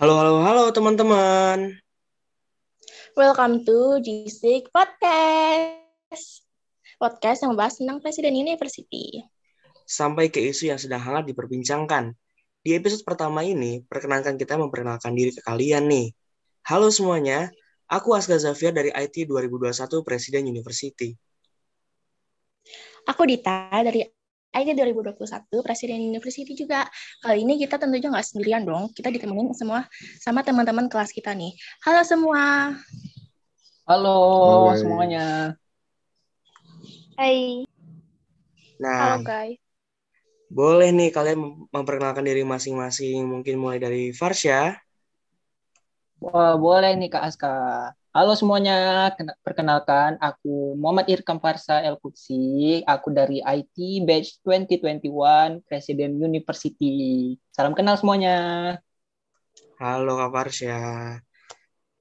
Halo, halo, halo teman-teman. Welcome to G6 Podcast. Podcast yang membahas tentang Presiden University. Sampai ke isu yang sedang hangat diperbincangkan. Di episode pertama ini, perkenankan kita memperkenalkan diri ke kalian nih. Halo semuanya, aku Asga Zafir dari IT 2021 Presiden University. Aku Dita dari IT 2021 Presiden University juga. Kali ini kita tentunya nggak sendirian dong. Kita ditemenin semua sama teman-teman kelas kita nih. Halo semua. Halo guys. semuanya. Hai. Nah, Halo guys. boleh nih kalian memperkenalkan diri masing-masing. Mungkin mulai dari Farsha. Wah, boleh nih Kak Aska. Halo semuanya, Kena- perkenalkan aku Muhammad Irkam Farsa El Kutsi. Aku dari IT Batch 2021 Presiden University. Salam kenal semuanya. Halo Kak Farsha.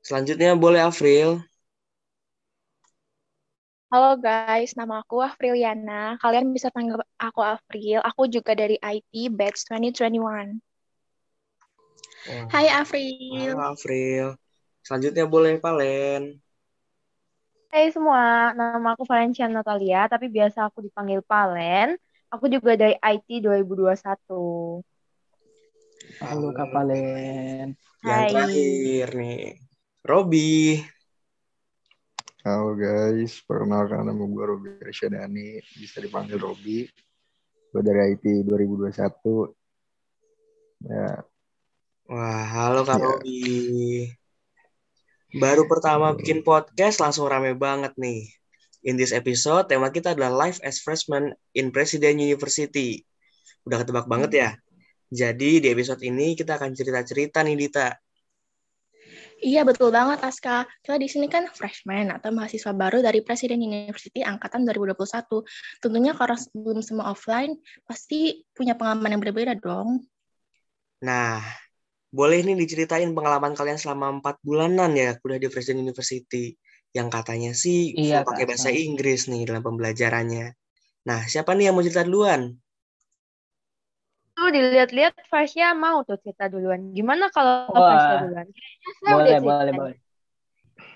Selanjutnya boleh Afril. Halo guys, nama aku Afriliana. Kalian bisa panggil aku Afril. Aku juga dari IT Batch 2021. Wah, Hai Afril. Halo Afril. Selanjutnya boleh Palen. Hai semua, nama aku Valencia Natalia, tapi biasa aku dipanggil Palen. Aku juga dari IT 2021. Halo Kak Valen. Yang Hai. terakhir nih, Robi. Halo guys, perkenalkan nama gue Robi Rsyadani, bisa dipanggil Robi. Gue dari IT 2021. Ya, Wah, halo Kak Iya. Robi. Baru pertama bikin podcast langsung rame banget nih. In this episode, tema kita adalah Life as Freshman in President University. Udah ketebak banget ya? Jadi di episode ini kita akan cerita-cerita nih Dita. Iya betul banget Aska. Kita di sini kan freshman atau mahasiswa baru dari Presiden University angkatan 2021. Tentunya karena belum semua offline, pasti punya pengalaman yang berbeda dong. Nah, boleh nih diceritain pengalaman kalian selama empat bulanan ya kuliah di Presiden University. Yang katanya sih Iya, pakai bahasa Inggris nih dalam pembelajarannya. Nah, siapa nih yang mau cerita duluan? Tuh dilihat-lihat Fasya mau tuh cerita duluan. Gimana kalau Wah. Fasya duluan? Kayaknya Boleh, boleh, boleh.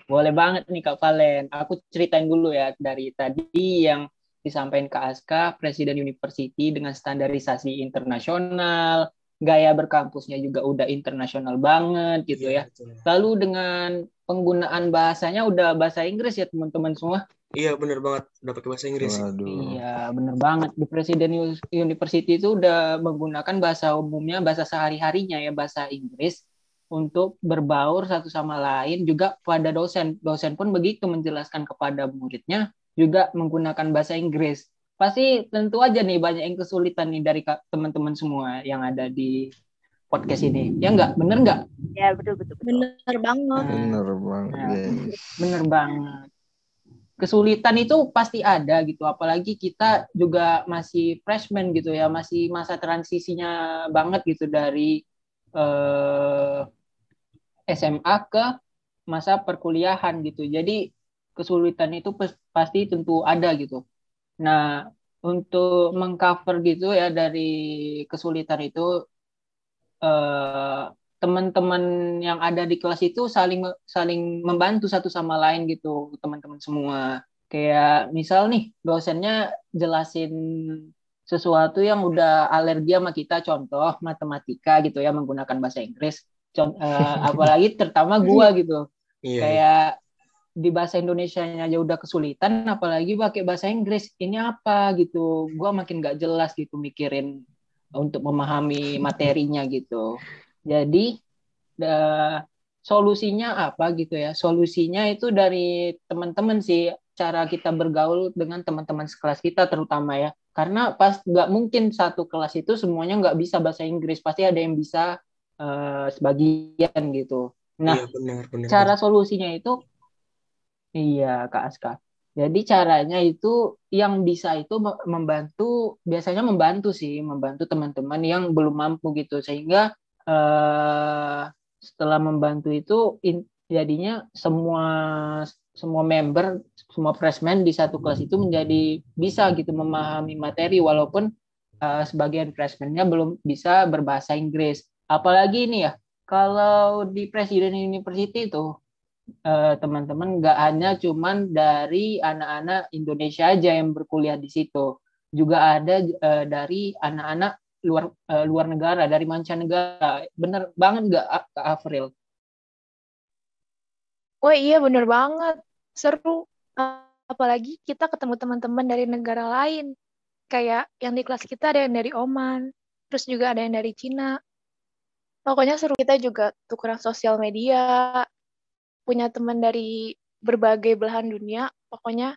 Boleh banget nih Kak Valen. Aku ceritain dulu ya dari tadi yang disampaikan Kak Aska, Presiden University dengan standarisasi internasional, gaya berkampusnya juga udah internasional banget gitu ya. betul. Lalu dengan penggunaan bahasanya udah bahasa Inggris ya teman-teman semua. Iya, bener banget. Udah pakai bahasa Inggris. waduh. Iya, bener banget. Di Presiden Uni- University itu udah menggunakan bahasa umumnya, bahasa sehari-harinya ya, bahasa Inggris untuk berbaur satu sama lain juga pada dosen. Dosen pun begitu menjelaskan kepada muridnya juga menggunakan bahasa Inggris. Pasti tentu aja nih banyak yang kesulitan nih dari teman-teman semua yang ada di podcast ini. Ya enggak? Bener enggak? Ya betul betul betul. Bener banget. Bener banget, Nah. Bener banget. Kesulitan itu pasti ada gitu, apalagi kita juga masih freshman gitu ya, masih masa transisinya banget gitu dari eh, SMA ke masa perkuliahan gitu. Jadi kesulitan itu pas- pasti tentu ada gitu. Nah, untuk mengcover gitu ya dari kesulitan itu eh, teman-teman yang ada di kelas itu saling saling membantu satu sama lain gitu teman-teman semua. Kayak misal nih dosennya jelasin sesuatu yang udah alergi sama kita contoh matematika gitu ya menggunakan bahasa Inggris. Con- eh, apalagi terutama gua gitu. Iya. kayak di bahasa Indonesia-nya aja udah kesulitan apalagi pakai bahasa Inggris ini apa gitu. Gua makin gak jelas gitu mikirin untuk memahami materinya gitu. Jadi da- solusinya apa gitu ya? Solusinya itu dari teman-teman sih cara kita bergaul dengan teman-teman sekelas kita terutama ya. Karena pas nggak mungkin satu kelas itu semuanya nggak bisa bahasa Inggris pasti ada yang bisa eh, sebagian gitu. Nah Iya, benar, benar. cara solusinya itu iya Kak Aska. Jadi caranya itu yang bisa itu me- membantu biasanya membantu sih, membantu teman-teman yang belum mampu gitu sehingga eh setelah membantu itu in- jadinya semua semua member, semua freshman di satu kelas itu menjadi bisa gitu memahami materi walaupun eh, sebagian freshman-nya belum bisa berbahasa Inggris. Apalagi ini ya Kalau di Presiden University itu teman-teman nggak hanya cuman dari anak-anak Indonesia aja yang berkuliah di situ, juga ada eh, dari anak-anak luar eh, luar negara, dari mancanegara. Bener banget nggak Kak April? Wah iya bener banget. Seru. Apalagi kita ketemu teman-teman dari negara lain. Kayak yang di kelas kita ada yang dari Oman. Terus juga ada yang dari Cina. Pokoknya seru kita juga tukeran sosial media. Punya teman dari berbagai belahan dunia. Pokoknya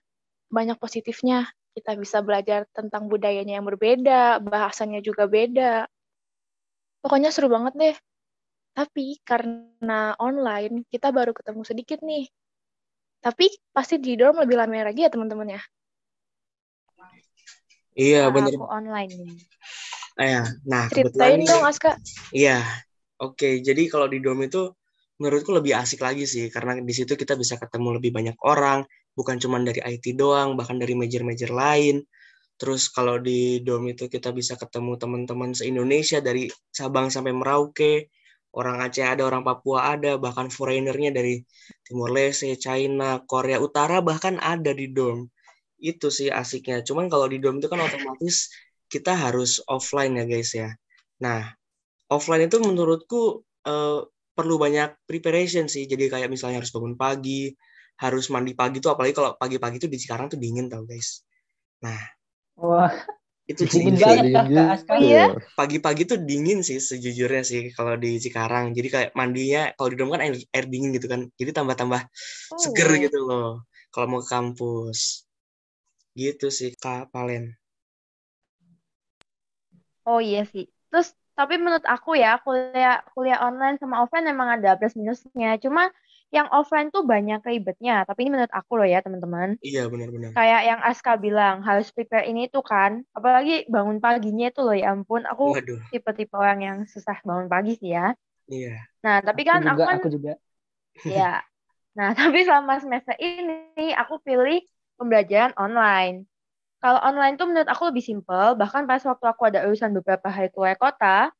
banyak positifnya. Kita bisa belajar tentang budayanya yang berbeda. Bahasanya juga beda. Pokoknya seru banget deh. Tapi karena online, kita baru ketemu sedikit nih. Tapi pasti di dorm lebih lama lagi ya teman-teman ya. Iya, Nah, bener. aku online nih. Eh, nah, Ceritain kebetulan dong, Aska. iya. Oke, jadi kalau di dorm itu menurutku lebih asik lagi sih, karena di situ kita bisa ketemu lebih banyak orang, bukan cuma dari IT doang, bahkan dari major-major lain. Terus kalau di dorm itu kita bisa ketemu teman-teman se-Indonesia dari Sabang sampai Merauke, orang Aceh ada, orang Papua ada, bahkan foreignernya dari Timur Leste, China, Korea Utara bahkan ada di dorm. Itu sih asiknya. Cuman kalau di dorm itu kan otomatis kita harus offline ya guys ya. Nah, offline itu menurutku eh, perlu banyak preparation sih. Jadi kayak misalnya harus bangun pagi, harus mandi pagi tuh apalagi kalau pagi-pagi tuh di Cikarang tuh dingin tau guys. Nah, Wah, itu sih dingin banget dingin Kak, Kak Aska. gitu Iya? ya. pagi-pagi tuh dingin sih sejujurnya sih kalau di Cikarang. Jadi kayak mandinya kalau di dorm kan air, air dingin gitu kan. Jadi tambah-tambah seger Oh. gitu loh kalau mau ke kampus. Gitu sih Kak Palen. Oh iya sih. Terus tapi menurut aku ya kuliah kuliah online sama offline memang ada plus minusnya. Cuma yang offline tuh banyak ribetnya. Tapi ini menurut aku loh ya teman-teman. Iya benar-benar. Kayak yang Aska bilang harus prepare ini tuh kan. Apalagi bangun paginya itu loh ya ampun. Aku Waduh, tipe-tipe orang yang susah bangun pagi sih ya. iya. Nah tapi Aku kan aku juga, kan aku juga. ya. Nah tapi selama semester ini aku pilih pembelajaran online. Kalau online tuh menurut aku lebih simpel. Bahkan pas waktu aku ada urusan beberapa hari keluar kota,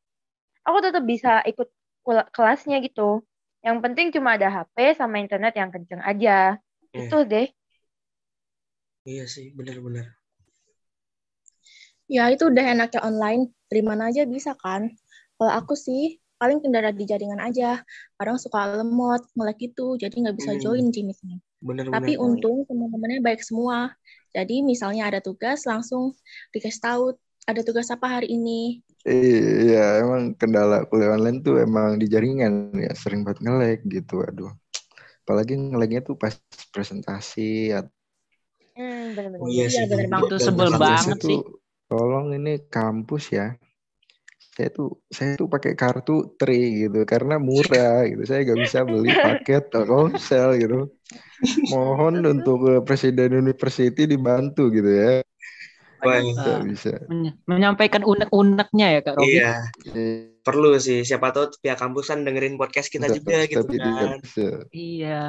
aku tetap bisa ikut kelasnya gitu. Yang penting cuma ada HP sama internet yang kenceng aja. Iya. Itu deh. Iya sih, benar-benar. Ya itu udah enaknya online, dari mana aja bisa kan. Kalau aku sih paling kendala di jaringan aja. Kadang suka lemot, nge-lag gitu, jadi nggak bisa Hmm. join Teams-nya. Benar-benar. Tapi untung teman-temannya baik semua. Jadi misalnya ada tugas, langsung dikasih tahu ada tugas apa hari ini. Iya, emang kendala kuliah online tuh emang di jaringan ya sering banget nge-lag gitu. Aduh. Apalagi nge-lagnya tuh pas presentasi atau Hmm. Oh iya Iya, sih. bener dulu banget. Itu dan sebel kampus banget itu- sih. tolong ini kampus ya. Saya tuh saya tuh pakai kartu Tri gitu karena murah gitu. Saya nggak bisa beli paket Telkomsel gitu. Mohon untuk eh, Presiden University dibantu gitu ya. Wah, Bisa bisa. meny- menyampaikan unek-uneknya ya Kak Robi. iya, perlu sih. Siapa tahu pihak kampus kan dengerin podcast kita Bisa, juga gitu kan. bisa. Iya.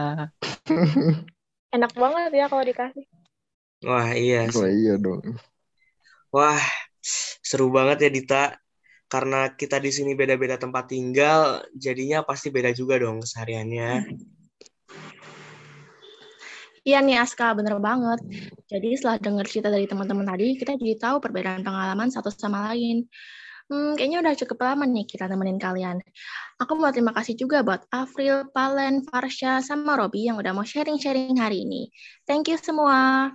Enak banget ya kalau dikasih. Wah, iya Wah iya dong. Wah, seru banget ya Dita. Karena kita di sini beda-beda tempat tinggal, jadinya pasti beda juga dong kesehariannya. Iya nih Aska, bener banget. Jadi setelah dengar cerita dari teman-teman tadi, kita jadi tahu perbedaan pengalaman satu sama lain. Hmm, kayaknya udah cukup lama nih kita nemenin kalian. Aku mau terima kasih juga buat Afril, Palen, Farsha, sama Robi yang udah mau sharing-sharing hari ini. Thank you semua.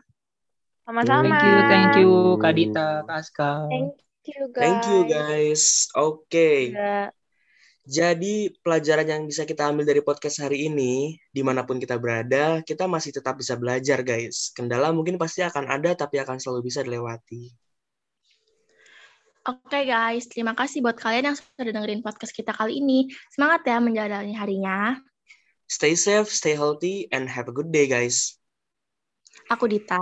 Sama-sama. Thank you, thank you Kak Dita, Kak Aska. Thank you guys. Thank you guys. Oke. Iya. Jadi pelajaran yang bisa kita ambil dari podcast hari ini, di mana pun kita berada, kita masih tetap bisa belajar guys. Kendala mungkin pasti akan ada, tapi akan selalu bisa dilewati. Oke guys, terima kasih buat kalian yang sudah dengerin podcast kita kali ini. Semangat ya menjalani harinya. Stay safe, stay healthy, and have a good day guys. Aku Dita.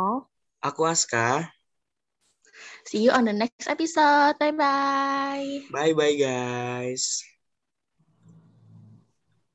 Aku Aska. See you on the next episode. Bye-bye. Bye-bye guys.